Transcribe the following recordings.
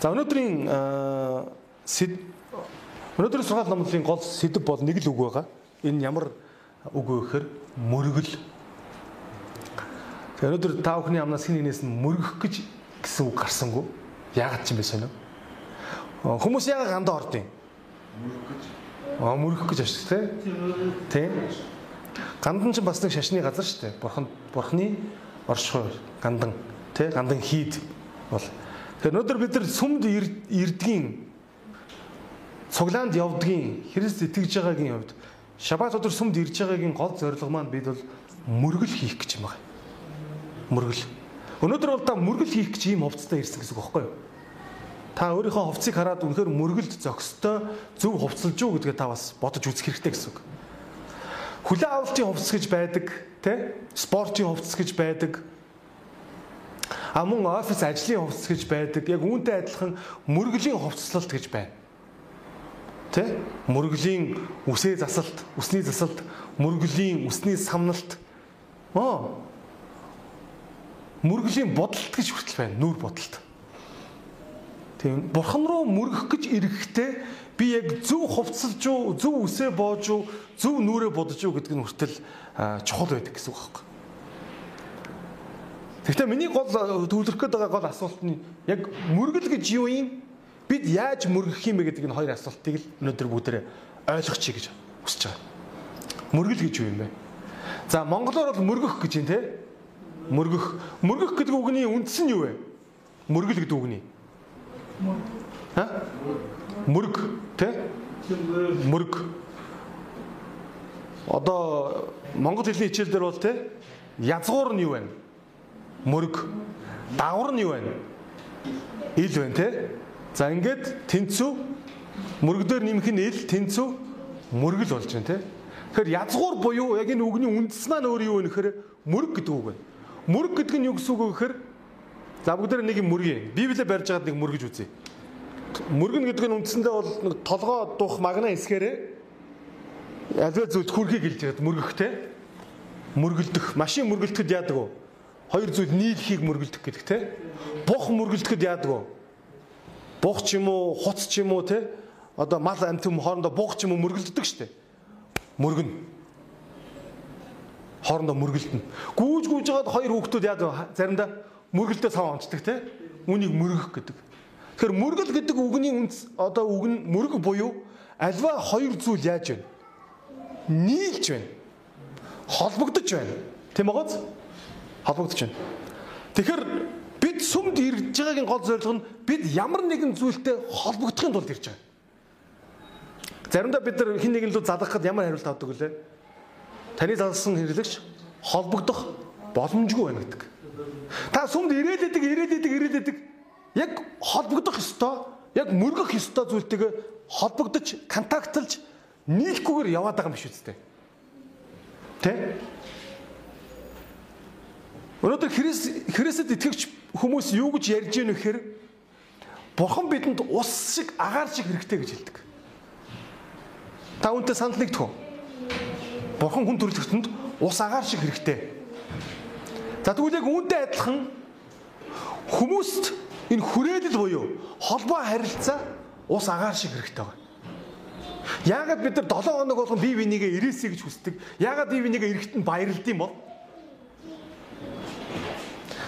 За өнөөдрийн өнөөдрийн сургаал номлын гол сэдв бол нэг л үг байгаа. Энэ ямар үг вэ гэхээр мөргөл. Тэгээ өнөөдөр та бүхний амнаас хин нэгнээс нь мөргөх гэж гэсэн үг гарсангүй. Яагаад ч юм бэ сонио? Хүмүүс яагаад гандаа гэж. Аа мөргөх гэж ашиг тий. Тийм. Гандан ч бас нэг шашны газар шүү дээ. Бурхан бурхны оршихуй гандан тий гандан хийд бол Тэгэхээр өнөөдөр бид нар сүмд ирдгийн цуглаанд явдгийн Христ итгэж байгаагийн хувьд шабат өдөр сүмд ирж байгаагийн гол зорилго маань бид бол мөргөл хийх гэж юм байна. Мөргөл. Өнөөдөр бол та мөргөл хийх гэж ийм хувцастай ирсэн гэсэн үг байхгүй юу? Та өөрийнхөө хувцсыг хараад үнэхээр мөргөлд зөкстой зөв хувцалж юу гэдгээ та бас бодож үзэх хэрэгтэй гэсэн үг. Хүлээ авалтын хувцас гэж байдаг, тэ? Спортын хувцас гэж байдаг А мөн офис ажлын хувцас гэж байдаг. Яг үүнтэй адилхан мөргөлийн хувцаслалт гэж байна. Тэ? Мөргөлийн үсээ засалт, үсний засалт, мөргөлийн үсний самналт. Оо. Мөргөлийн бодолт гэж хүртэл байна. Нүүр бодолт. Тийм. Бурхан руу мөргөх гэж ирэхдээ би яг зөв хувцалж уу, зөв үсээ боож уу, зөв нүрээ бодож уу гэдг нь хүртэл чухал байдаг гэсэн үг байхгүй. Гэхдээ миний гол төвлөрөх гээд байгаа гол асуулт нь яг мөргөл гэж юу юм? Бид яаж мөргөх юм бэ гэдэг энэ хоёр асуултыг л өнөөдөр бүгдээ ойлгочихъя гэж хүсэж байгаа. Мөргөл гэж юу юм бэ? За монголоор бол мөргөх гэж юм те. Мөргөх. Мөргөх гэдэг үгний үндс нь юу вэ? Мөргөл гэдэг үгний. Ха? Мөрг те? Мөрг. Одоо монгол хэлний хичээл дээр бол те язгуур нь юу вэ? Мөрг дагвар нь юу вэ? Ил байна те. За ингээд тэнцүү мөрг дээр нэмэх нь ил тэнцүү мөргөл болж байна те. Тэгэхээр язгуур буюу яг энэ үгний үндэс маань өөр юу вэ гэхээр мөрг гэдэг үг байна. Мөрг гэдэг нь юу гэсэн үг вэ гэхээр за бүгдээр нэг юм мөргий. Библиэ барьж байгаад нэг мөргөж үзье. Мөргөн гэдэг нь үндсэндээ бол нэг толгоо дух магна хэсгээрээ альва зүйл хүрхийг гэлж байгаа мөргөх те. Мөргөлдөх. Машин мөргөлдөд яадаг вэ? Хоёр зүйл нийлхийг мөргөлдөх гэдэг те. Бух мөргөлдөд яадаг вэ? Бух ч юм уу, хуц ч юм уу те. Одоо мал амт юм хоорондоо бух ч юм уу мөргөлддөг штэ. Мөргөн. Хоорондоо мөргөлдөнө. Гүүж гүүж жагаад хоёр хүүхдүүд яадаг заримдаа мөргөлдөө цав онцдаг те. Үнийг мөргөх гэдэг. Тэгэхээр мөргөл гэдэг үгний үнс одоо үг нь мөрг буюу альва хоёр зүйл яаж вэ? Нийлж байна. Холбогдож байна. Тийм байгааз? Холбогдож байна. Тэгэхээр бид сүмд ирж байгаагийн гол зорилго нь бид ямар нэгэн зүйлтэй холбогдохын тулд ирж байгаа. Заримдаа бид нар хин нэгэн лөө залгахад ямар хариулт авдаг вүлээ? Таны залгасан хэрэглэгч холбогдох боломжгүй байна гэдэг. Та сүмд ирээд идэг, ирээд идэг, ирээд идэг. Яг холбогдох ёстой, яг мөргөх ёстой зүйлтэйгээ холбогдож, контактлж нийлхгүйгээр яваад байгаа юм биш үстэй. Тэ? Өнөөдөр Христ Христэд итгэгч хүмүүс юу гэж ярьж гэнэ вэхээр Бурхан бидэнд ус шиг агаар шиг хэрэгтэй гэж хэлдэг. Та үүнтэй санал нэгдэх үү? Бурхан хүн төрлөختөнд ус агаар шиг хэрэгтэй. За тэгвэл яг үүнтэй адилхан хүмүүст энэ хүрээлэл буюу холбоо харилцаа ус агаар шиг хэрэгтэй байна. Яагаад бид нар 7 хоног болгон бие бинийгээ ирээсэй гэж хүсдэг? Яагаад бие бинийгээ эрэхт нь баярлд юм бол?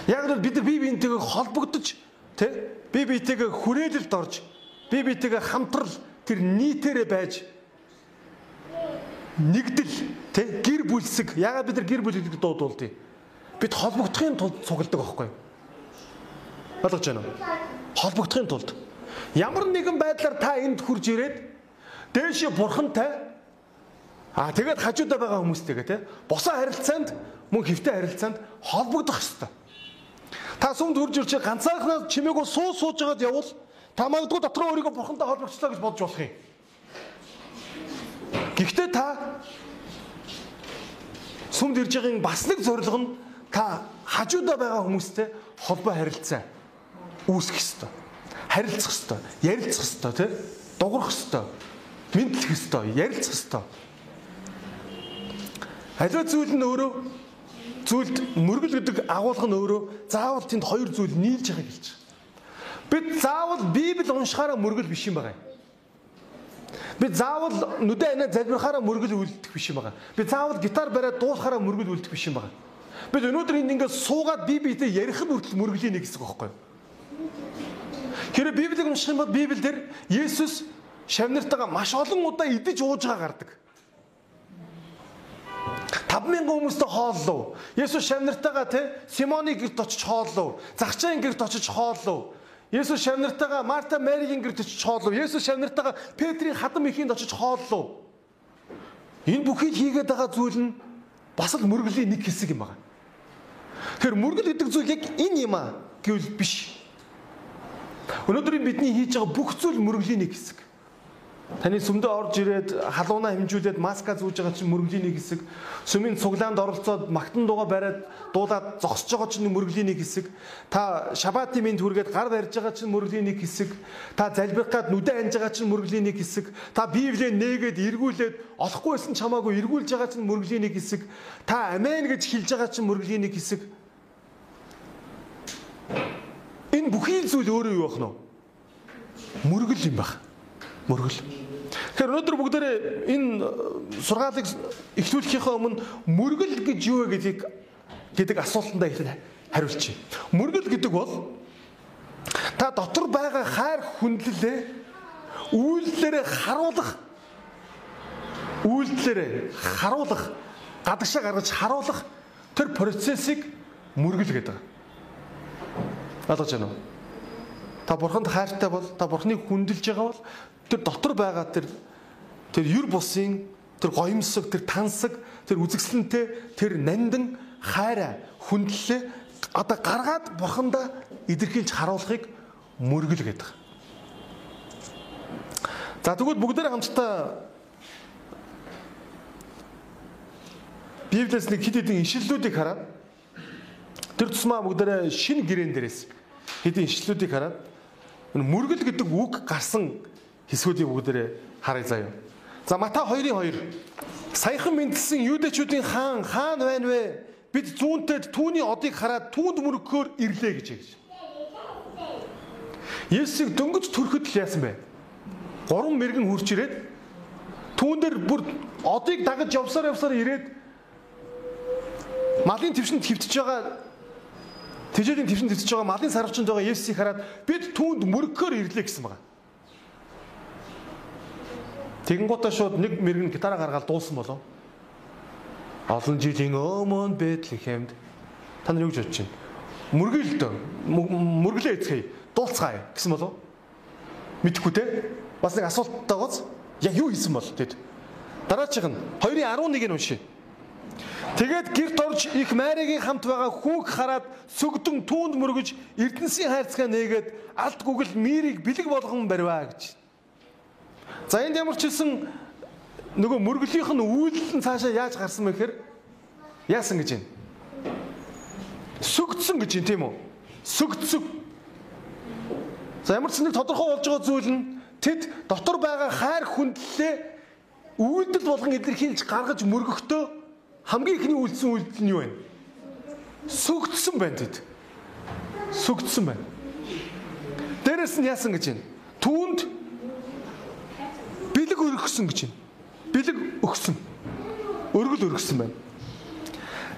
Яг л бид нар бие биентэйгээ холбогдож тий бие биетэйгээ хүрээлэлд орж бие биетэйгээ хамтрал тэр нийтээрээ байж нэгдэл тий гэр бүлсэг ягаад бид нар гэр бүл гэдэг дуудуулдیں۔ Бид холбогдохын тулд цугладаг байхгүй юу? Ойлгож байна уу? Холбогдохын тулд ямар нэгэн байдлаар та энд хурж ирээд дээшээ бурхантай Аа тэгээд хажуудаа байгаа хүмүүстэйгээ те босоо харилцаанд мөн хөвтэй харилцаанд холбогдох ёстой. Та сүмд хурж ирж ганцаархнаа чимээгүй суу сууж байгаад явбал та магадгүй дотроо өөрийгөө бурхантай холбогдлоо гэж бодож болох юм. Гэхдээ та сүмд ирж байгаагийн бас нэг зорилго нь та хажуудаа байгаа хүмүүстэй холбоо харилцаа үүсгэх ёстой. Харилцах ёстой, ярилцах ёстой, тий? Дуурах ёстой, мэдлэх ёстой, ярилцах ёстой. Аливаа зүйл нь өөрөө зүйлд мөргөл гэдэг агуулга нь өөрөө заавал тэнд хоёр зүйл нийлж байгааг хэлж байгаа. Бид заавал Библи уншихаараа мөргөл биш юм байна. Бид заавал нүдэ анаа залбирахаараа мөргөл үлдэх биш юм байна. Бид заавал гитар бариад дуулахаараа мөргөл үлдэх биш юм байна. Бид өнөөдөр энд ингээд суугаад Библиэд ярих хүртэл мөргөлийн нэг хэсэг байхгүй юу? Хэрэв Библийг унших юм бол Библиэлд Есүс шавнартайгаа маш олон удаа идэж ууж байгаа гардаг. 5000 хүмүүстэй хооллоо. Есүс шавнартайгаа те Симоны гэрт очиж хооллоо. Загчаан гэрт очиж хооллоо. Есүс шавнартайгаа Марта Маригийн гэрт очиж хооллоо. Есүс шавнартайгаа Петрийн хадам ихэнд очиж хооллоо. Энэ бүхийг хийгээд байгаа зүйл нь бас л мөргөлийн нэг хэсэг юм байна. Тэгэхээр мөргөл гэдэг зүйл яг энэ юм аа гэвэл биш. Өнөөдөр бидний хийж байгаа бүх зүйл мөргөлийн нэг хэсэг. Таны сүмдээ орж ирээд халуунаа хэмжүүлээд маска зүүж байгаа чинь мөргөлийн нэг хэсэг. Сүмийн цуглаанд оролцоод магтан дууга бариад дуулаад зогсож байгаа чинь мөргөлийн нэг хэсэг. Та шабатын минь түргээд гар барьж байгаа чинь мөргөлийн нэг хэсэг. Та залбирах гад нүдэ анж байгаа чинь мөргөлийн нэг хэсэг. Та Библийг нээгээд эргүүлээд олохгүй байсан чамаагүй эргүүлж байгаа чинь мөргөлийн нэг хэсэг. Та амен гэж хэлж байгаа чинь мөргөлийн нэг хэсэг. Энэ бүхий зүйл өөрөө юу байх нь вэ? Мөргөл юм байна мөргөл. Тэгэхээр өнөөдөр бүгдээрээ энэ сургаалыг эхлүүлэхийнхээ өмнө мөргөл гэж юу вэ гэдгийг гэдэг асуултандаа их хариулчих. Мөргөл гэдэг бол та дотор байгаа хайр хүндлэлээ үйлдэлээрээ харуулах үйлдэлээрээ харуулах гадагшаа гаргаж харуулах тэр процессыг мөргөл гэдэг. Ойлгож байна уу? Та бурханд хайртай бол та бурхныг хүндэлж байгаа бол тэр дотор байгаа тэр тэр юр бусын тэр гоёмсог тэр тансаг тэр үзэгсэлэнтэй тэр нандин хайраа хүндлэлээ одоо гаргаад бурхандаа идэрхийлж харуулахыг мөргөл гэдэг. За тэгвэл бүгдээ хамтдаа Библиэс нэг хэд хэдэн ишлэлүүдийг хараад тэр тусмаа бүгдээ шинэ гэрээн дээрээс хэдэн ишлэлүүдийг хараад мөргөл гэдэг үг гарсан хэсгүүдийг бүгдээрээ харъя заяа. За Матай 2:2. Саяхан мэндэлсэн юудэчүүдийн хаан хаан байна вэ? Бид зүүнтэй түүний одыг хараад түүнд мөрөгхөөр ирлээ гэж хэлж. Есүсийг дөнгөж төрөхөд л яасан бэ? Гурван мэрэгэн хурж ирээд түүн дээр бүр одыг дагаж явсаар явсаар ирээд малын твшинд хөвтөж байгаа тэжээлийн твшинд хөвтөж байгаа малын сарвчанд байгаа Есүсийг хараад бид түүнд мөрөгхөөр ирлээ гэсэн байна. Тэгэнгუутаа шууд нэг мэрэгэн гитараа гаргаад дуулсан болов. Олон жилийн өмнө Бэтлехемд та нар юу гэж бодож байна? Мөргөл дөө. Мөрглөө эцгээе. Дуулцгаая гэсэн болов. Мэдхгүй те. Бас нэг асуулттай гоц. Яг юу хийсэн бол тэд. Дараачих нь 2:11-ийг уншия. Тэгээд гэрт орж их Маригийн хамт байгаа хүүг хараад сүгдэн түүнд мөргөж Эрдэнсийн хайрцгаа нээгээд алт гүгэл мирийг бэлэг болгон барьваа гэж. За энд ямар ч хэлсэн нөгөө мөргөлийнх нь үйлдэл нь цаашаа яаж гарсан бэ гэхээр яасан гэж байна. Сүгдсэн гэж байна тийм үү? Сүгдсэг. За ямар ч нэг тодорхой болж байгаа зүйл нь тэд дотор байгаа хайр хүндлэлээ үйлдэл болгон илэрхийлж гаргаж мөргөхдөө хамгийн ихний үйлдсэн үйлдэл нь юу вэ? Сүгдсэн байна тэд. Сүгдсэн байна. Дээрэс нь яасан гэж байна? Түүнд бэлэг өргөсөн гэж байна. Бэлэг өгсөн. Өргөл өргөсөн байна.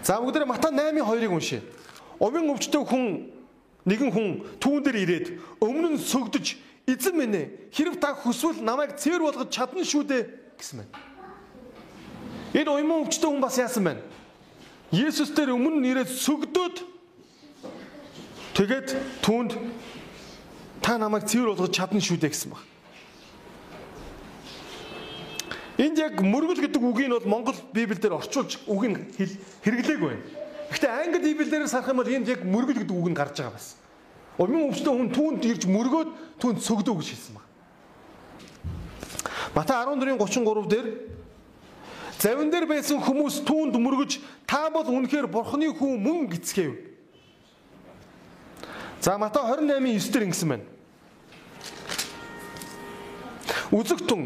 За бүгдээ Матай 8:2-ыг уншъя. Овын өвчтөй хүн нэгэн хүн түүн дээр ирээд өмнө нь сөгдөж эзэн минь ээ хэрв та хүсвэл намайг цэвэр болгож чадна шүү дээ гэсэн байна. Энэ уйман өвчтөй хүн бас яасан байна? Есүс дээр өмнө нь ирээд сөгдөөд тэгээд түүнд та намайг цэвэр болгож чадна шүү дээ гэсэн байна. Энд яг мөргөл гэдэг үгийг бол Монгол Библиэлд орчуулж үг нь хэрэглээгүй байна. Гэхдээ англи Библиэлд сарах юм бол энд яг мөргөл гэдэг үг нь гарч байгаа бас. Умын өвчтөн хүн түүнд ирж мөргөөд түүнд цөгдөө гэж хэлсэн байна. Матай 14:33 дээр завин дээр байсан хүмүүс түүнд мөргөж та бол үнэхээр бурхны хүн мөн гэцгээв. За Матай 28:9 дээр ингэсэн байна. Үзэгтэн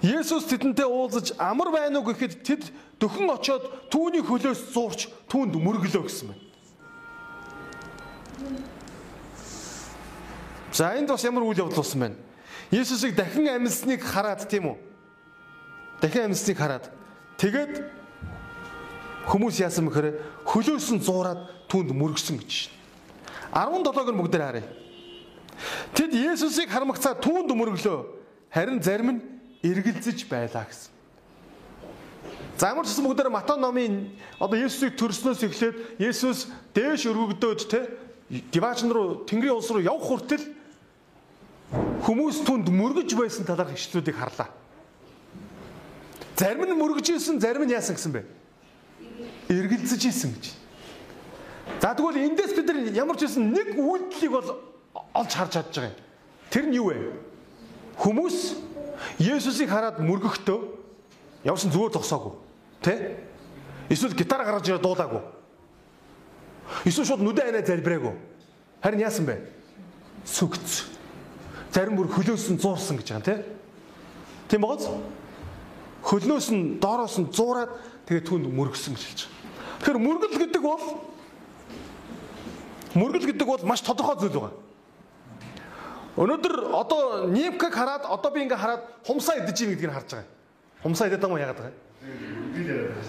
Есүс тэдэнтэй уулзаж амар байна уу гэхэд тэд дөхөн очоод түүний хөлөөс зуурч түүнд мөргөлөө гэсэн байна. За энд бас ямар үйл явдал болсон байна. Есүсийг дахин амьдсныг хараад тийм үү? Дахин амьдсныг хараад тэгээд хүмүүс яасан бэхээр хөлөөс нь зуураад түнд мөргсөн гэж. 17-г нь бүгдээр харъя. Тэд Есүсийг хармагцаа түүнд мөрөглөө. Харин зарим нь эргэлзэж байлаа гэсэн. За ямар ч гэсэн бүгдээр Матай номын одоо Есүсийг төрснөөс эхлээд Есүс дээш өргөгдөөд те диваачн руу Тэнгэрийн улс руу явх хүртэл хүмүүс түнд мөргөж байсан талаарх ишлүүдийг харлаа. Зарим нь мөргөж исэн, зарим нь яасан гэсэн бэ? Эргэлзэж исэн гэж. За тэгвэл эндээс бид нар ямар ч байсан нэг үйлдэлийг бол олж харж чадж байгаа юм. Тэр нь юу вэ? Хүмүүс Есүсийг хараад мөргөхдөө явсан зүгээр зогсоогүй. Тэ? Эсвэл гитар гаргаж ирээ дуулаагүй. Эсвэл шууд нүдэн анаа залбираагүй. Харин яасан бэ? Сүгц. Зарим бүр хөлөөс нь зуурсан гэж байгаа тийм. Тийм бооз? Хөлнөөс нь доороос нь зуураад тэгээ түнд мөргсөн гэж хэлж байгаа. Тэгэхээр мөргөл гэдэг бол мөргөл гэдэг бол маш тодорхой зүйл байгаа. Өнөөдөр одоо Нимкаг хараад одоо би ингээ хараад хумсаа идэж ийн гэдгийг харж байгаа. Хумсаа идэж байгаа юм яагаад байгаа юм?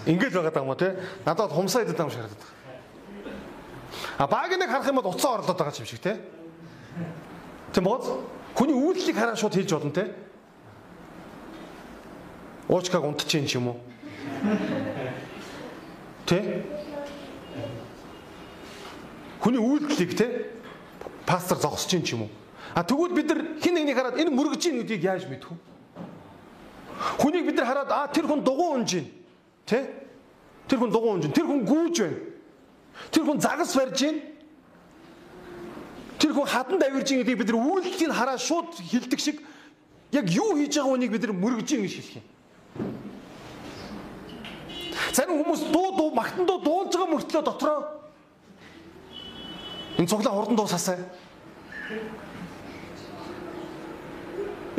Ингээд байгаа юм уу те? Надад хумсаа идэж байгаа юм шиг харагдаад байгаа. А багийныг харах юм бол уцаа орлоод байгаа юм шиг те. Тийм бооз? Хүний үйлдэлийг хараад шууд хэлж болно те. Уучкаг унтчихин ч юм уу? Тэ? Хүний үйлдэлийг те пастор зогсож чинь ч юм уу? А тэгвэл бид нар хин нэгнийг хараад энэ мөргөж ийн гэдгийг яаж мэдэх вэ? Хүнийг бид нар хараад а тэр хүн дугуй унж ийн. Тэ? Тэр хүн дугуй унж ийн. Тэр хүн гүүж байна. Тэр хүн загас барьж ийн. Тэр хүн хатан давирж ийн гэдгийг бид нар үйлдэлийг хараад шууд хилдэг шиг яг юу хийж байгаа хүнийг бид нар мөргөж ийн гэж хэлэх юм. Зарим хүмүүс дуу дуу магтан дуу дуулж байгаа мөртлөө дотроо энэ цуглаа хурдан дуусаасаа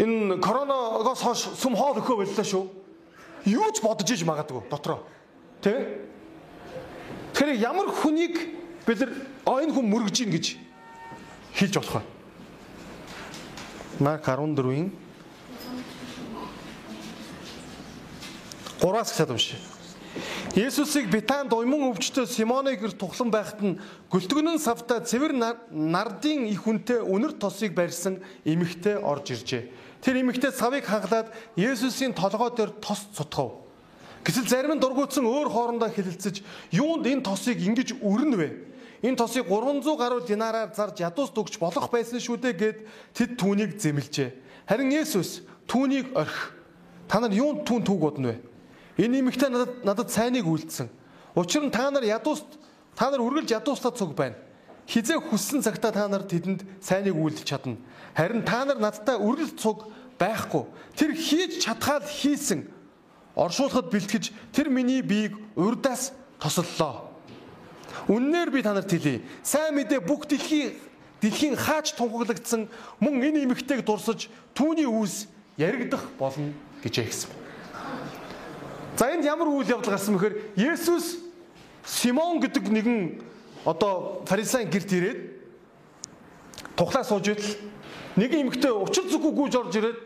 энэ коронавигоос хойш сүм хоол өхөө боллоо шүү. Юу ч бодож иж магадгүй дотроо. Тэ? Тэгэхээр ямар хүнийг бид нар энэ хүн мөргөж ийн гэж хэлж болох вэ? Марк 14-ийн 3-аас гэсэд уншия. Есүсийг Битанд уйман өвчтөд Симоны гэр тухлан байхад нь гөлтгөнөн савта цэвэр нардын их үнтэй үнэр тосыг барьсан эмэгтэй орж иржээ. Тэр эмэгтэй савыг хангалаад Есүсийн толгой дээр тос цутгав. Гэтэл зарим нь дургуутсан өөр хоорондоо хэлэлцэж юунд энэ тосыг ингэж өрнө вэ? Энэ тосыг 300 гаруй динараар зарж ядуус дүгч болох байсан шүү дээ гэд тэд түүнийг зэмлжээ. Харин Есүс түүнийг орхи. Та нар юунд түүн түүг бодно вэ? Энэ эмэгтэй надад надад сайныг үйлдсэн. Учир нь та нар ядуус та нар үргэлж ядуустаа цуг байна. Хизээ хүссэн цагтаа та нар тэдэнд сайныг үйлдэж чадна. Харин та нар надтай үргэлж цуг байхгүй. Тэр хийж чадхаад хийсэн. Оршуулхад бэлтгэж тэр миний биеийг урдаас тосоллоо. Үннээр би танарт хэлье. Сайн мэдээ бүх дэлхийн дэлхийн хаач тунхаглагдсан мөн энэ эмэгтэйг дурсаж түүний үүс яригдах болно гэж хэлсэн. За энд ямар үйл явдал гарсан бэхээр Есүс Симон гэдэг нэгэн одоо фарисеин гэрт ирээд тухлаа сууж идэл нэг эмэгтэй учир зүггүй гүйж орж ирээд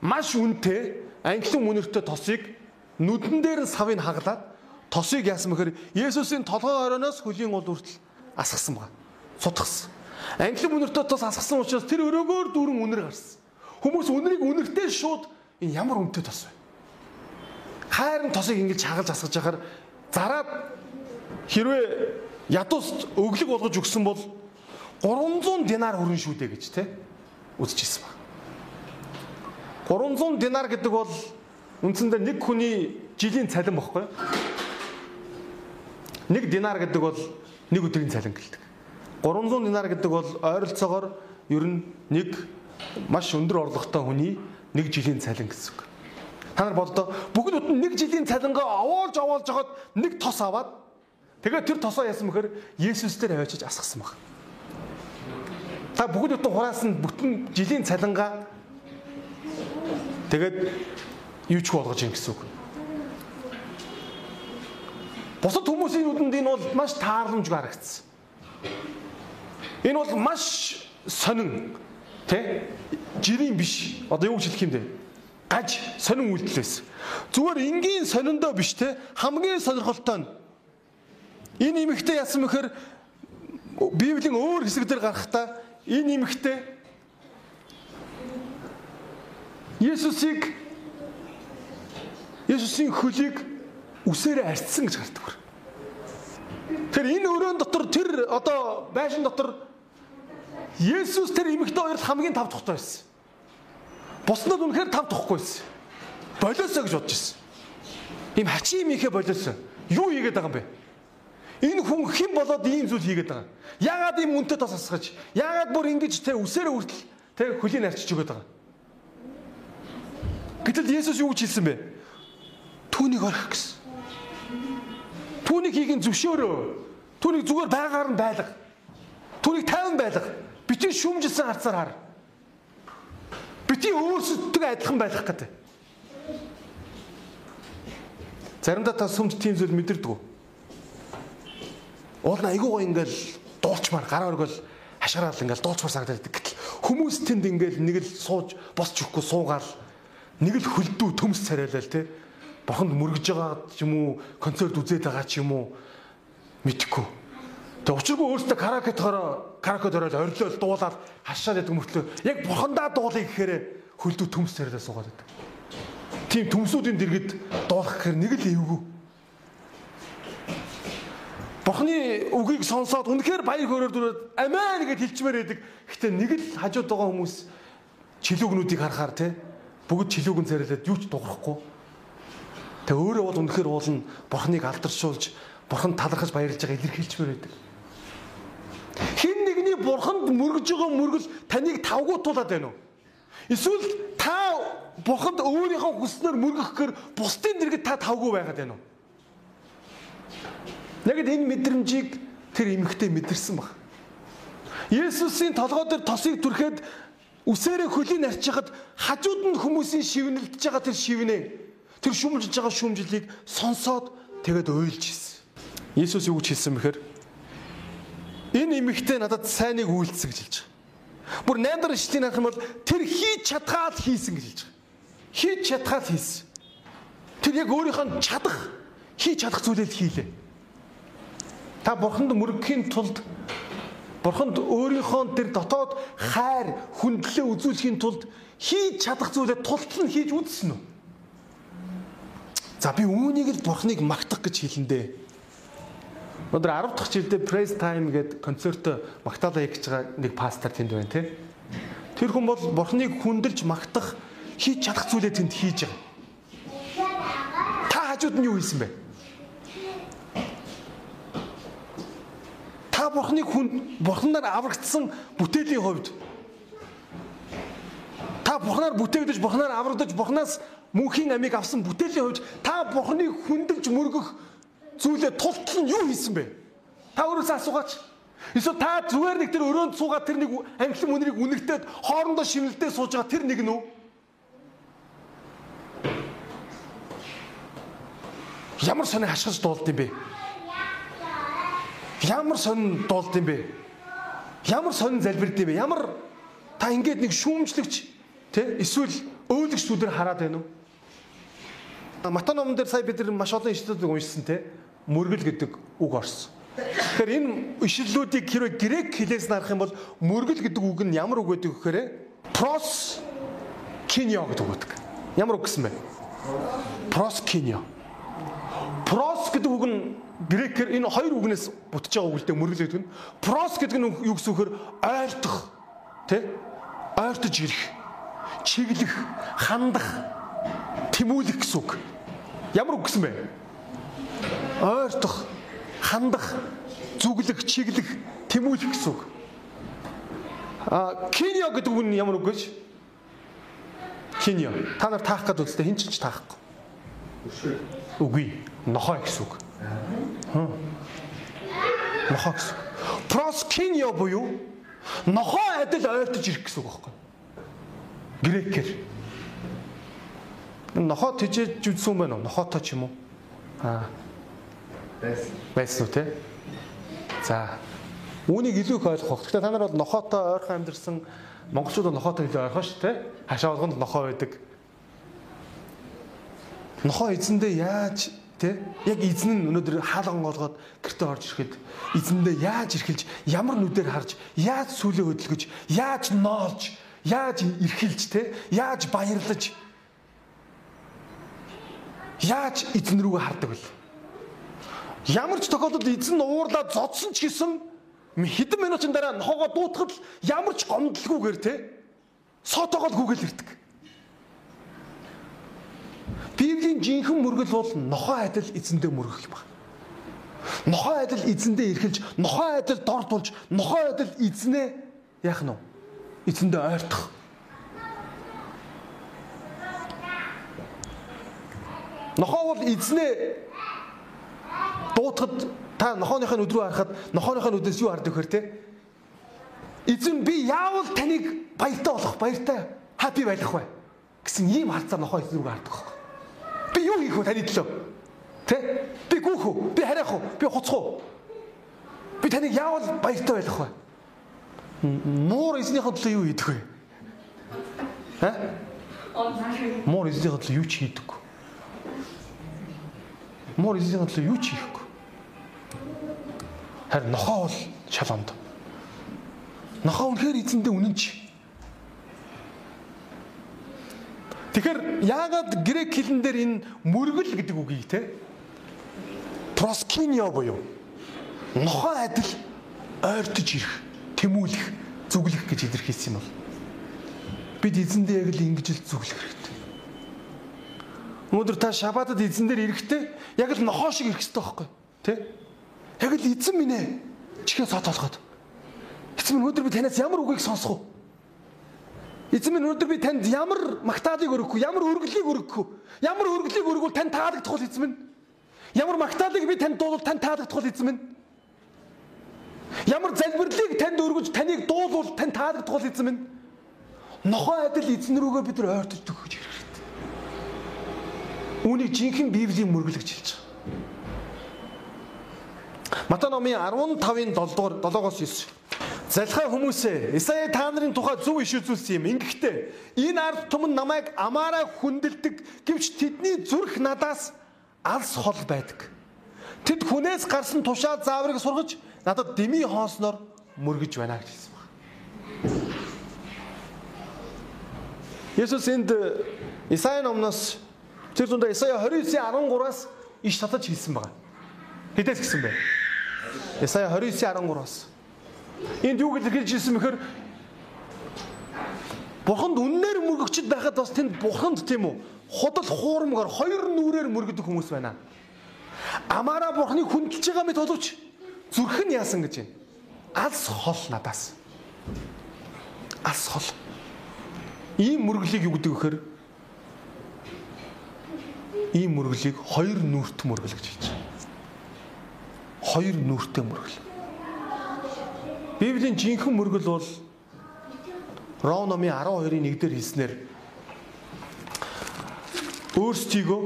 маш үнэтэй англин мөнөртэй тосыг нүдэн дээр савыг хаглаад тосыг яасан бэхээр Есүсийн толгой оройноос хөлийн уул хүртэл асгасан байна. Сутгсан. Англин мөнөртэй тос асгасан учраас тэр өрөөгөөр дүүрэн үнэр гарсан. Хүмүүс үнэрийг үнэртэй шууд энэ ямар үнэтэй тос вэ? хайрын тосыг ингэж хагалж асгаж яхаар зараад хэрвээ ядуус өглөг болгож өгсөн бол 300 динар хүрэн шүү дээ гэж те үзчихсэн баг. 300 динар гэдэг бол үндсэндээ нэг хүний жилийн цалин бохгүй. Нэг динар гэдэг бол нэг өдрийн цалин гэлдэг. 300 динар гэдэг бол ойролцоогоор ер нь нэг маш өндөр орлоготой хүний нэг жилийн цалин гэсэн үг. Та нар боддоо бүгд нэг жилийн цалингаа овоолж овоолж жагаад нэг тос аваад тэгээд тэр тосоо яасан бэхээр Есүс дээр авчиж асгасан баг. Та бүгд бүтэн хураас нь бүтэн жилийн цалингаа тэгээд юу ч болгож ийн гэсэн үг. Бусад хүмүүсийн нүдэнд энэ бол маш тааламжгүй харагдсан. Энэ бол маш сонин Тэ? Жирийн биш. Одоо юу гэж хэлэх юм бэ? Гаж сонин үйлдэлээс. Зүгээр энгийн сониндоо биш те хамгийн сонирхолтой нь энэ имэгтэй яасан мэхээр Библийн өөр хэсэг дээр гарахдаа энэ имэгтэй Есүсийг Есүсийн хөлийг үсээрээ арчсан гэж гардаг. Тэр энэ өрөөнд дотор тэр одоо байшин дотор Есүс тэр эмэгтэй хоёрт хамгийн тав тухтай байсан. Буснууд үнэхээр тав тухгүй байсан. Болоосоо гэж бодож байсан. Им хачи юм ихэ болоосоо. Юу хийгээд байгаа юм бэ? Энэ хүн хэн болоод ийм зүйл хийгээд байгаа? Яагаад ийм үнтэй тос асгаж? Яагаад бүр ингэж тэ үсээрээ хүртэл тэ хөлийн арчиж өгöd байгаа? Гэтэл Есүс юу гэж хэлсэн бэ? Түүнийг орхих гэсэн. Түүнийг хийхин зөвшөөрөө. Түүнийг зүгээр байгаар нь байлга. Түүнийг тайван байлга. Битгий шүмжилсэн харцаар хар. Битгий өөрсөдөө адилхан байх гэдэг. Заримдаа та сүмд тийм зүйл мэдэрдэг. Уул нь айгүй гоо ингээл дуулчмаар гараа өргөл хашгираал ингээл дуулчмаар санагдаад байдаг. Гэтэл хүмүүс тэнд ингээл нэг л сууж босч өгөхгүй суугаал нэг л хөлдөө төмс царайлал те бурханд мөргөж байгаа ч юм уу концерт үзээд байгаа ч юм уу мэдхгүй. Тэг учиргүй өөртөө каракетоор каракет ороод орилол дуулаад хашаад байдаг мөртлөө яг бурхандаа дуулыг гэхээр хөлдөө төмс царайлал суугаад байдаг. Тийм төмсүүдийн дэргэд дуулах гэхээр нэг л эвгүй Бурхны үгийг сонсоод үнэхээр баяр хөөрөөр дүрээд амен гэж хэлчмээр байдаг. Гэтэ нэг л хажууд байгаа хүмүүс чилүүгнүүдийг харахаар те бүгд чилүүгэн царайлаад юу ч дуурахгүй. Тэ өөрөө бол үнэхээр уулна Бурхныг алдаршуулж Бурхан талархаж баярлж байгаа илэрхийлчмээр байдаг. Хин нэгний Бурханд мөргөж байгаа мөргөл таныг тавгуутуулаад байна уу? Эсвэл та Бурханд өөрийнхөө хүснээр мөргөхөөр бусдын дэргэд та тавгүй байгаад байна уу? Яг энэ мэдрэмжийг тэр эмэгтэй мэдэрсэн баг. Есүсийн толгой дээр тосыг түрхэд үсээрээ хөлийн арчихад хажууд нь хүмүүсийн шивнэлдэж байгаа тэр шивнээ тэр шүмжилж байгаа шүмжлийг сонсоод тэгээд уйлж ирсэн. Есүс юу гэж хэлсэн бэхээр энэ эмэгтэй надад сайныг үйлцсэн гэж хэлж байгаа. Бүр найдар ишлийг харах юм бол тэр хийж чадхаад хийсэн гэж хэлж байгаа. Хийж чадхаад хийсэн. Тэр яг өөрийнхөө чадах хийж чадах зүйлээ хийлээ. Та бурханд мөрөгхийн тулд бурханд өөрийнхөө тэр дотоод хайр, хүндлэлээ үзүүлэхийн тулд хийж чадах зүйлээ тултал нь хийж үзсэн үү? За би үүнийг л бурхныг магтах гэж хэлэндээ. Өнөөдөр 10 дахь жилдээ Praise Time гэдэг концерт магтаалаа хийж байгаа нэг пастор тэнд байна тий. Тэр хүн бол бурхныг хүндэлж магтах хийж чадах зүйлээ тэнд хийж байгаа. Та хажууд нь юу хийсэн бэ? Та бурхныг хүн бурхнаар аврагдсан бүтээлийн хувьд та бурхнаар бүтээгдэж бурхнаар аврагдаж бурхнаас мөнхийн амийг авсан бүтээлийн хувьд та бурхныг хүндэлж мөргөх зүйлээ тултал нь юу хийсэн бэ? Та өөрөөсөө асуугаач. Эсвэл та зүгээр нэг тэр өрөөнд суугаад тэр нэг амьхлан мөнрийг үнэгтээд хоорондоо шинэлдээ сууж байгаа тэр нэг нь үү? Ямар сони хашгирч дуулд юм бэ? Ямар сонин дуулд юм бэ? Ямар сонин залбирд юм бэ? Ямар та ингээд нэг шүүмжлэгч тий эсвэл өөлөгч сүдэр хараад байна уу? Мата номон дээр сая бид нар маш олон ишлэлүүд уншсан тий мөргөл гэдэг үг орсон. Тэгэхээр энэ ишлэлүүдийг хэрвээ грек хэлээс нарах юм бол мөргөл гэдэг үг нь ямар үг гэдэг вэхээр прос киньо гэдэг үг гэдэг. Ямар үг гэсэн бэ? Прос киньо. Прос гэдэг үг нь грекээр энэ хоёр үгнээс бүтэж байгаа үг л дээ мөргөл гэдэг нь прос гэдэг нь юу гэсэн үгээр ойртох тий ойртож ирэх чиглэх хандах тэмүүлэх гэсэн үг. Ямар үг гэсэн бэ? Ойртох хандах зүглэх чиглэх тэмүүлэх гэсэн үг. А киньо гэдэг үг нь ямар үг гэж? Киньо та нар таах гэдэг үстэй хин ч таахгүй. Үгүй. Нохой гэсэн үг Нохоо гэсэн. Проскиньо буюу нохоо адил ойртож ирэх гэсэн үг байхгүй. Грекээр. Нохоо тижээж үзсэн байна уу? Нохоотой ч юм уу? Аа. Байсан. Байсан уу те? За. Үүнийг илүү их ойлгох. Тэгэхээр та нар бол нохоотой ойрхон амьдэрсэн Монголчууд нохоотой хэлээ ойрхон шүү дээ. Хашаа болгонд нохоо байдаг. Нохоо эзэндээ яаж Тэ? Яг эзэн нь өнөөдөр хаалган голгоод гэртээ орж ирэхэд эзэндээ яаж эрхэлж, ямар нүдээр харж, яаж сүлээ хөдөлгөж, яаж ноолж, яаж эрхэлж, тэ? Яаж баярлаж яаж эзэн рүүгээ хардаг вэ? Ямар ч тохиолдолд эзэн уурлаад зодсон ч гэсэн хэдэн минутын дараа нохоогоо дуутахад ямар ч гомдлгүйгээр те сотоогоо гүгэл ирдэг. Библийн жинхэнэ мөргөл бол нохоо адил эзэндээ мөргөх юм байна. Нохоо адил эзэндээ эрхэлж, нохоо адил дордулж, нохоо адил эзнээ яах нь вэ? Эзэндээ ойртох. Нохоо бол эзнээ дуутахад та нохооныхаа нүд рүү харахад нохооныхаа нүдээс юу хардаг вэхэр те? Эзэн би яавал таныг баяртай болох, баяртай хаппи байх вэ? гэсэн ийм харцаар нохоо эзэн рүү байхгүй. Би вэ таны төлөө? Тэ? Би гүөх үү? Би хариах уу? Би хуцах уу? Би таныг яавал баяртай байх вэ? Муур эзнийхээ төлөө юу хийдэг вэ? Ха? Муур эзнийхээ төлөө юу ч хийдэггүй. Муур эзэн төлөө юу ч хийхгүй. Харин нохоо бол шалгонд. Нохоо үнэхээр эзэндээ үнэн Тэгэхээр яагаад грек хэлэн дээр энэ мөргөл гэдэг үгийг те проскиньо буюу нохоо адил ойртож ирэх, тэмүүлэх, зүглэх гэж илэрхийлсэн юм бол бид эзэндээ яг л ингэж л зүглэх хэрэгтэй. Өнөөдөр та шабатад эзэн дээр ирэхдээ яг л нохоо шиг ирэх хэрэгтэй байхгүй тий? Яг л эзэн минь ээ чихээ сот болгоод. Эзэн минь өнөөдөр би танаас ямар үгийг сонсох вэ? Эзэн минь өнөөдөр би танд ямар магтаалыг өргөх вэ? Ямар өргөлийг өргөх вэ? Ямар өргөлийг өргөвөл тань таалагдах бол эзэн минь? Ямар магтаалыг би танд дуулвал тань таалагдах бол эзэн минь? Ямар залбирлыг танд өргөж таныг дуулвал тань таалагдах бол эзэн минь? Нохоо адил эзэн рүүгээ бид нар ойртож төгөж ирэх Үүнийг жинхэнэ Библийн мөргөл гэж хэлж байгаа. Матай номын 15-ын 7 дугаар 7-оос 9. Залхай хүмүүсээ Исая та нарын тухай зөв иш үзүүлсэн юм. Ингэхдээ энэ ард түмэн намайг амаараа хүндэлдэг гэвч тэдний зүрх надаас алс хол байдаг. Тэд хүнээс гарсан тушаа зааврыг сургаж надад дими хоосноор мөргөж байна гэж хэлсэн байна. Есүс энд Исая номноос Тэр дундаа Исая 29:13-аас иш татаж хэлсэн байгаа. Хэдээс гисэн бэ? Исая 29:13-аас. Энд юу гэж хэлжсэн бэхээр Бурханд үннээр мөргөгчд байхад бас тэнд Бурханд тийм үү? Худал хуурмгаар хоёр нүрээр мөргөдөг хүмүүс байна. Амаараа Бурханыг хүндэлж байгаа мэт боловч зүрх нь яасан гэж байна. Алс хол надаас. Алс хол. Ийм мөргөлийг юу гэдэг вэ гэхээр ийм мөргөлийг хоёр нүрт мөргөл гэж хэлж байна. Хоёр нүртэй мөргөл. Библийн жинхэнэ мөргөл бол Ром номын 12-ын 1-дэр хэлснээр өөрсдийгөө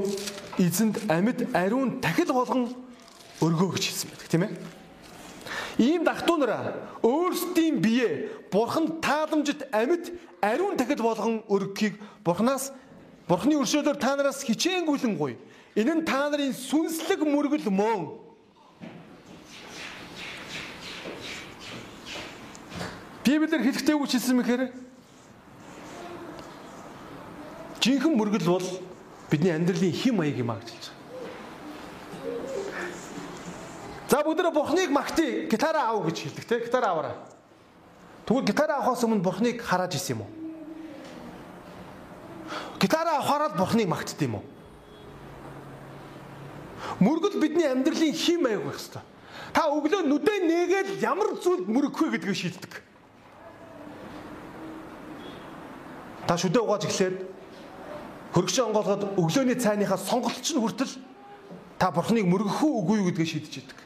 эзэнд амьд ариун тахил болгон өргөө гэж хэлсэн байдаг тийм ээ. Ийм дахтуунараа өөрсдийн бие бурханд тааламжит амьд ариун тахил болгон өргөхийг бурхнаас Бурхны өршөөлөөр та нараас хичээнгүйлэн гуй. Энэ нь та нарын сүнслэг мөргөл мөн. Библиэр хэлэхдээ үгч хэлсэн мэхээр жинхэнэ мөргөл бол бидний амьдралын хэм маяг юм а гэж хэлж байгаа. За бүгдээ бурхныг магтъя, гитараа аав гэж хэлдэг те, гитараа аваарай. Тэгвэл гитараа авахаас өмнө бурхныг хараад исэн юм уу? Гитараа авахараад бурхныг магтд юм уу? Мөргөл бидний амьдралын хим маяг байх хэвээр. Та өглөө нүдэ нээгээд ямар зүйлд мөргөх вэ гэдгийг шийддэг. Та шүдэ угааж эхлээд хөргөч онгоолгоод өглөөний цайныхаа сонголтч нь хүртэл та бурхныг мөргөх үгүй юу гэдгийг шийдэж идэг.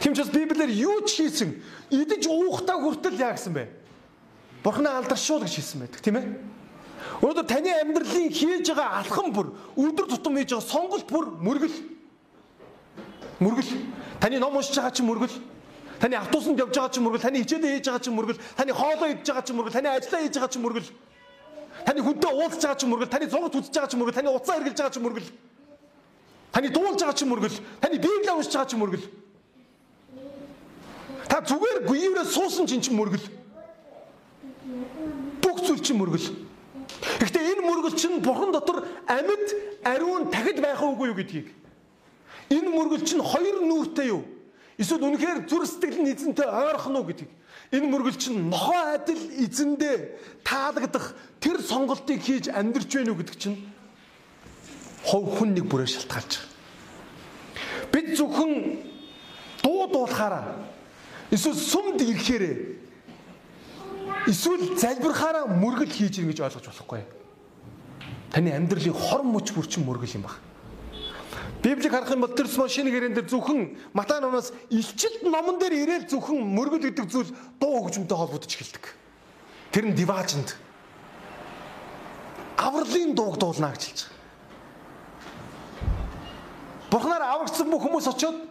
Тэмчээс Библиэр юу ч хийсэн идэж уухтаа хүртэл яа гэсэн бэ? Бурхнаа алдаршуул гэж хэлсэн байдаг, тийм ээ? Өнөөдөр таны амьдралын хийж байгаа алхам бүр өдөр тутам хийж байгаа сонголт бүр мөргөл. Мөргөл. Таны ном уншиж байгаа чинь мөргөл. Таны автобусанд явж байгаа ч мөргөл, таны хичээлээ хийж байгаа ч мөргөл, таны хоолоо идж байгаа ч мөргөл, таны ажиллаа хийж байгаа ч мөргөл. Таны хүнтэй уулзж байгаа ч мөргөл, таны зураг үзэж байгаа ч мөргөл, таны уцаа хэрглэж байгаа ч мөргөл. Таны дуулж байгаа ч мөргөл, таны библийг уншиж байгаа ч мөргөл. Та зүгээр гүйрээ суусан чинь ч мөргөл. Бүх зүйл чинь мөргөл. Гэхдээ энэ мөргөл чинь бурхан дотор амьд ариун тахид байх уугүй юу гэдгийг. Энэ мөргөл чинь хоёр нүртэй юу? Эсвэл үнэхээр зүр сэтгэл нь эзэнтэй ойрхон уу гэдэг. Энэ мөргөл чинь нохоо адил эзэндээ таалагдах тэр сонголтыг хийж амьдрч байна уу гэдэг чинь хов хүн нэг бүрээр шалтгаалж байгаа. Бид зөвхөн дуу дуулахаараа эсвэл сүмд ирэхээрээ эсвэл залбирахаараа мөргөл хийж ирнэ гэж ойлгож болохгүй. Таны амьдралын хор мөч бүрчин мөргөл юм байна. Библийг харах юм бол тэр шинэ гэрэн дээр зөвхөн Матай номоос илчилт номон дээр ирээл зөвхөн мөргөл гэдэг зүйл дуу хөгжмөнтэй холбогдож эхэлдэг. Тэр нь диваажинд авралын дууг дуулна гэж хэлж байгаа. Бурхнаар аврагдсан бүх хүмүүс очиод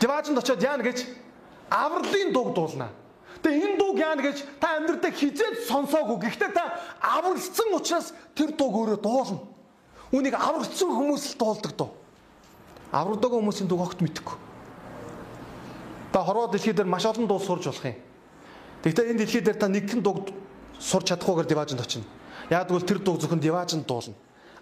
диваажинд очиод яана гэж авралын дууг дуулна. Тэгээ энэ дууг яана гэж та амьдралдаа хизээд сонсоогүй. Гэхдээ та аврагдсан учраас тэр дууг өөрөө дуулна. Үнийг аврагдсан хүмүүс л дуулдаг дуу аврагдаагүй хүмүүсийн дуу огт мэдэхгүй. Та хорвоо дэлхий дээр маш олон дуу сурж болох юм. Гэхдээ энэ дэлхий дээр та нэгэн дуу сурч чадахгүйгээр диваажинд очино. Тэгвэл тэр дуу зөвхөн диваажинд дуулна.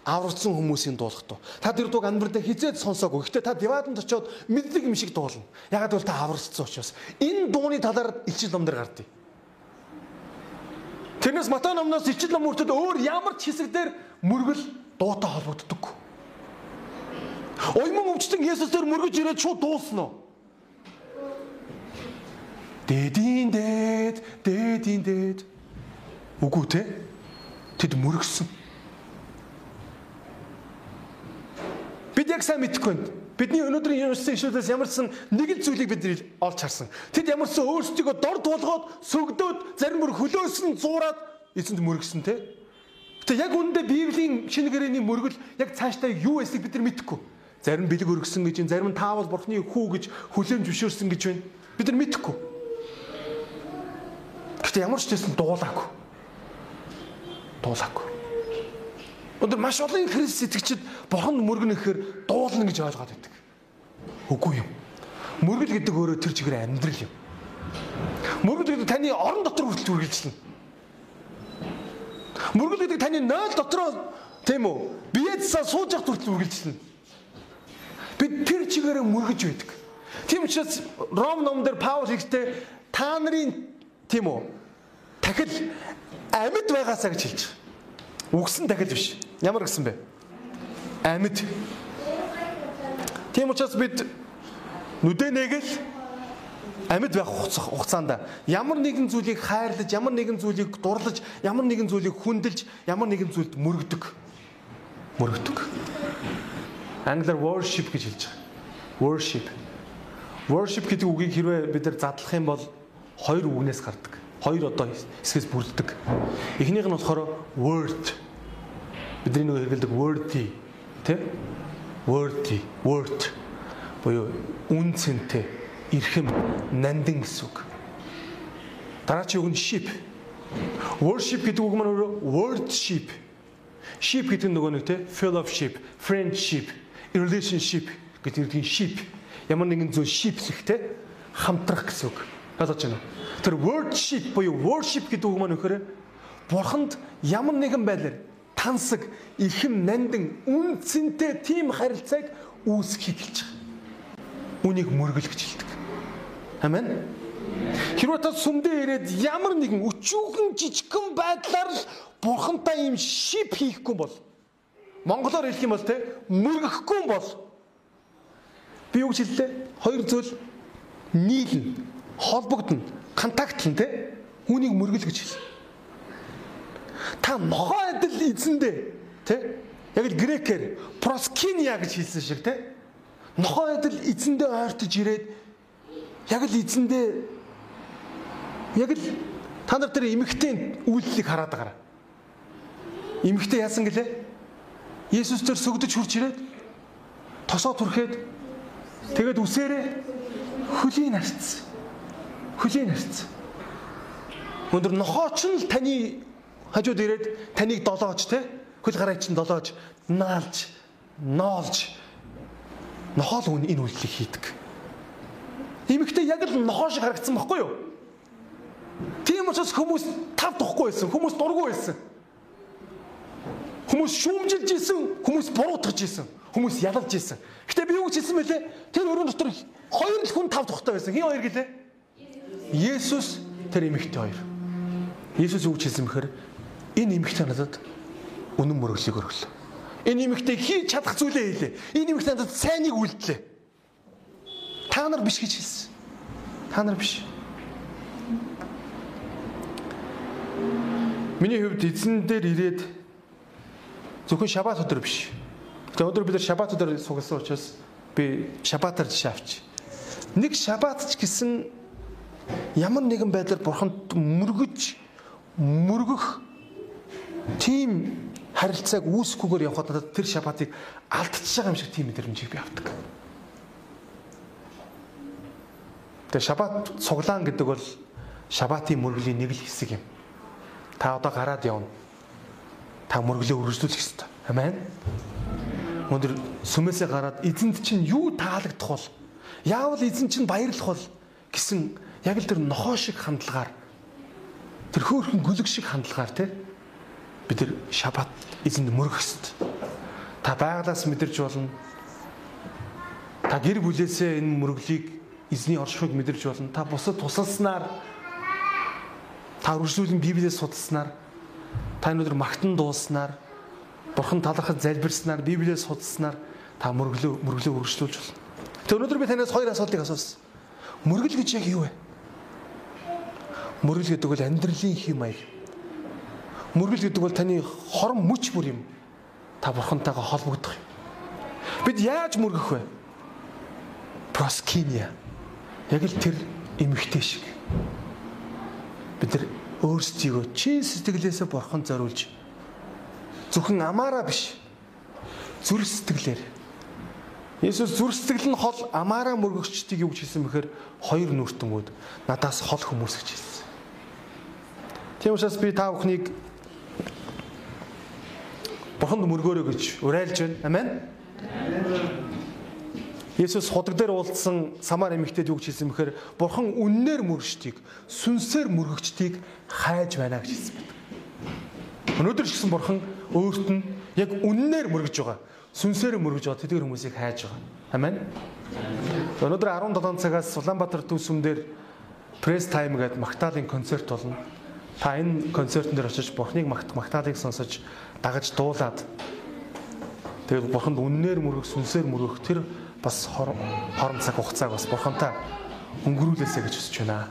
Аврагдсан хүмүүсийн дуулах дуу. Та тэр дууг амьдралдаа хизээд сонсоогүй. Гэхдээ та диваажинд очиод мэдлэг юм шиг дуулна. Тэгвэл та аврагдсан учраас энэ дууны талаар ичил ном дээр гардыг. Тэрнээс Матай номноос ичил ном үртэд өөр ямар ч хэсэг дээр мөргөл дуутай холбогддог. Уйман өвчтөн Есүс дээр мөргөж ирээд шууд дуусна уу? Дэдийн дэд, дэдийн дэд. Үгүй те. Тэд мөргсөн. Бид яг сайн мэдэхгүй байна. Бидний өнөөдрийн университет ишүүдээс ямарсан нэг л зүйлийг бид олж харсан. Тэд ямарсан өөрсдийгөө дор туулгаад, сөгдөөд, зарим мөр хөлөөсөн зуураад эзэнд мөргсөн те. Гэтэ яг үүндээ Библийн шинэ гэрээний мөргөл яг цаашдаа юу эсэх бид нар мэдэхгүй. Зарим бэлэг өргөсөн гэж, зарим нь таавал бурхны хүү гэж хүлээн зөвшөөрсөн гэж байна. Бид нар мэдэхгүй. Гэхдээ ямар ч байсан дуулаагүй. Дуулаагүй. Өндөр маш олон христ сэтгэгчид бурхан мөргөн гэхээр дуулна гэж ойлгоод байдаг. Үгүй юм. Мөргөл гэдэг өөрөө тэр чигээр амьдрал юм. Мөргөл гэдэг таны орон дотор хүртэл үргэлжлэнэ. Мөргөл гэдэг таны нойл дотроо тийм үү? Биеэсээ сууж явах хүртэл үргэлжлэнэ. Бид тэр чигээрээ мөргөж байдаг. Тийм учраас Ром номдэр Паул хэлэхдээ та нарын тийм үү тахил амьд байгаасаа гэж хэлж байгаа. Үгсэн тахил биш. Ямар гэсэн бэ? Амьд. Тийм учраас бид нүдэнээгэл амьд байх хугацаанд ямар нэгэн зүйлийг хайрлаж, ямар нэгэн зүйлийг дурлаж, ямар нэгэн зүйлийг хүндэлж, ямар нэгэн зүйлд мөргөдөг. Мөргөдөг. Англиар worship гэж хэлж байгаа. Worship. Worship гэдэг үгийг хэрвээ бид нар задлах юм бол хоёр үгнээс гардаг. Хоёр одоо хэсгээс бүрддэг. Эхнийх нь болохоор word. Бидний нөгөө хэрэглэдэг worthy тий? Worthy, word. Буюу үн цэнтэй, эрхэм, нандин гэсэн үг. Дараагийн үг нь ship. Worship гэдэг үг маань wordship. Ship гэдэг нөгөө нэг тий? Fellowship, friendship relationship гэдэг нь ship ямар нэгэн зүйл shipсэхтэй хамтрах гэсэн үг. Ойлгож байна уу? Тэр worship буюу worship гэдэг үг маань өгөхөөр бурханд ямар нэгэн байдлаар тансаг, ихэм нандин, үн цэнтэй тийм харилцааг үүсгэхийг хэлж байгаа. Үнийг мөргөл гэж хэлдэг. Амен. Хэрвээ та сүмдээ ирээд ямар нэгэн өчүүхэн жижигхэн байдлаар л бурхантай юм шип хийхгүй бол Монголоор хэлэх юм бол те мөргөхгүй юм бол би гэж хэллээ? Хоёр зүйл нийлнэ, холбогдно, контактлна те. Үүнийг мөргөл гэж хэлсэн. Та нохоо адил эзэндээ те. Яг л грекээр проскиния гэж хэлсэн шиг те. Нохоо адил эзэндээ ойртож ирээд яг л эзэндээ яг л та нар тэр эмэгтэй үйлдэлийг хараад байгаа. Эмэгтэй яасан гэлээ? Есүс төр сүгдэж хурж ирээд тосоо түрхээд тэгээд үсээрээ хөлийн нарцсан. Хүлийн харьцаа. Өндөр нохооч нь таны хажууд ирээд таныг долоож те хөл гараа чинь долоож наалж ноолж нохоол үн энэ үйлдэлийг хийдэг. Имэгтэй яг л нохоо шиг харагдсан байхгүй юу? Тийм учраас хүмүүс тав тухгүй байсан. Хүмүүс дургүй байсан. Хүмүүс шүүмжилж исэн, хүмүүс буруутгаж исэн, хүмүүс ялалж исэн. Гэтэ би юу гэж хэлсэн бэлээ? Тэр өрөөнд дотор хоёр л хүн тав тухтай байсан. Хин хоёр гэлээ? Есүс тэр эмэгтэй хоёр. Есүс юу гэж хэлсэн бэхээр энэ эмэгтэй надад үнэн мөрөглийг өргөлөө. Энэ эмэгтэй хийж чадах зүйлээ хийлээ. Энэ эмэгтэй надад сайныг үлдлээ. Та нар биш гэж хэлсэн. Та нар биш. Миний хувьд эзэн дээр ирээд зөвхөн шабат өдөр биш. Тэгээ өдөр бид нар шабат өдөр сугалсан учраас би шабатаар жишээ авч. Нэг шабат ч гэсэн ямар нэгэн байдлаар бурханд мөргөж мөргөх тийм харилцааг үүсэхгүйгээр явхад надад тэр шабатыг алдчихж байгаа юм шиг тийм мэдрэмжийг би авдаг. Тэгээ шабат цуглаан гэдэг бол шабатын мөргөлийн нэг л хэсэг юм. Та одоо гараад явна. Та мөргөлөө үргэлжлүүлэх ёстой. Амен. Өндөр сүмээсээ гараад эзэнд чинь юу таалагдах бол яавал эзэн чинь баярлах бол гэсэн яг л тэр нохоо шиг хандлагаар тэр хөөрхөн гүлэг шиг хандлагаар те бид тэр шабат эзэнд мөрөх ёстой. Та байгалаас мэдэрч болно. Та гэр бүлээсээ энэ мөрөглийг эзний оршихуйг мэдэрч болно. Та бусад тусалснаар Та үргэлжлүүлэн Библиэс судалснаар та өнөөдөр магтан дууснаар Бурхан талархад залбирснаар Библиэс судалснаар та мөрөглөө мөрөглөө үргэлжлүүлж болно. Тэг өнөөдөр би танаас хоёр асуултыг асуусан. Мөргөл гэж яг юу вэ? Мөргөл гэдэг бол амьдралын хэм маяг. Мөргөл гэдэг бол таны хорон мөч бүр юм. Та бурхантайгаа холбогдох юм. Бид яаж мөргөх вэ? Проскиния. Яг л тэр эмэгтэй шиг бид нар өөрсдийгөө чин сэтгэлээсээ бурханд зориулж зөвхөн амаараа биш зүрх сэтгэлээр Есүс зүрх сэтгэл нь хол амаараа мөргөгчдгийг юу гэж хэлсэн бэхээр хоёр нүртэмүүд надаас хол хүмүүс гэж хэлсэн. Тийм учраас би та бүхнийг Бурханд мөргөөрэй гэж уриалж байна. Амен. Есүс худаг дээр уулзсан самар эмэгтэйд юу гэж хэлсэн бэхээр бурхан үннээр мөрөгчдийг, сүнсээр мөрөгчдийг хайж байна гэж хэлсэн байдаг. Өнөөдөр ч гэсэн бурхан өөрт нь яг үннээр мөргөж байгаа. Сүнсээр мөргөж байгаа тэдгээр хүмүүсийг хайж байгаа. Амен. Өнөөдөр 17 цагаас Улаанбаатар төв сүмдэр пресс тайм гэдэг магтаалын концерт болно. Та энэ концертын дээр очиж бурхныг магтах магтаалыг сонсож дагаж дуулаад тэгээд бурханд үннээр мөргөх, сүнсээр мөргөх тэр бас хорон цаг хугацааг бас бурхантай өнгөрүүлээсэй гэж хүсэж байна.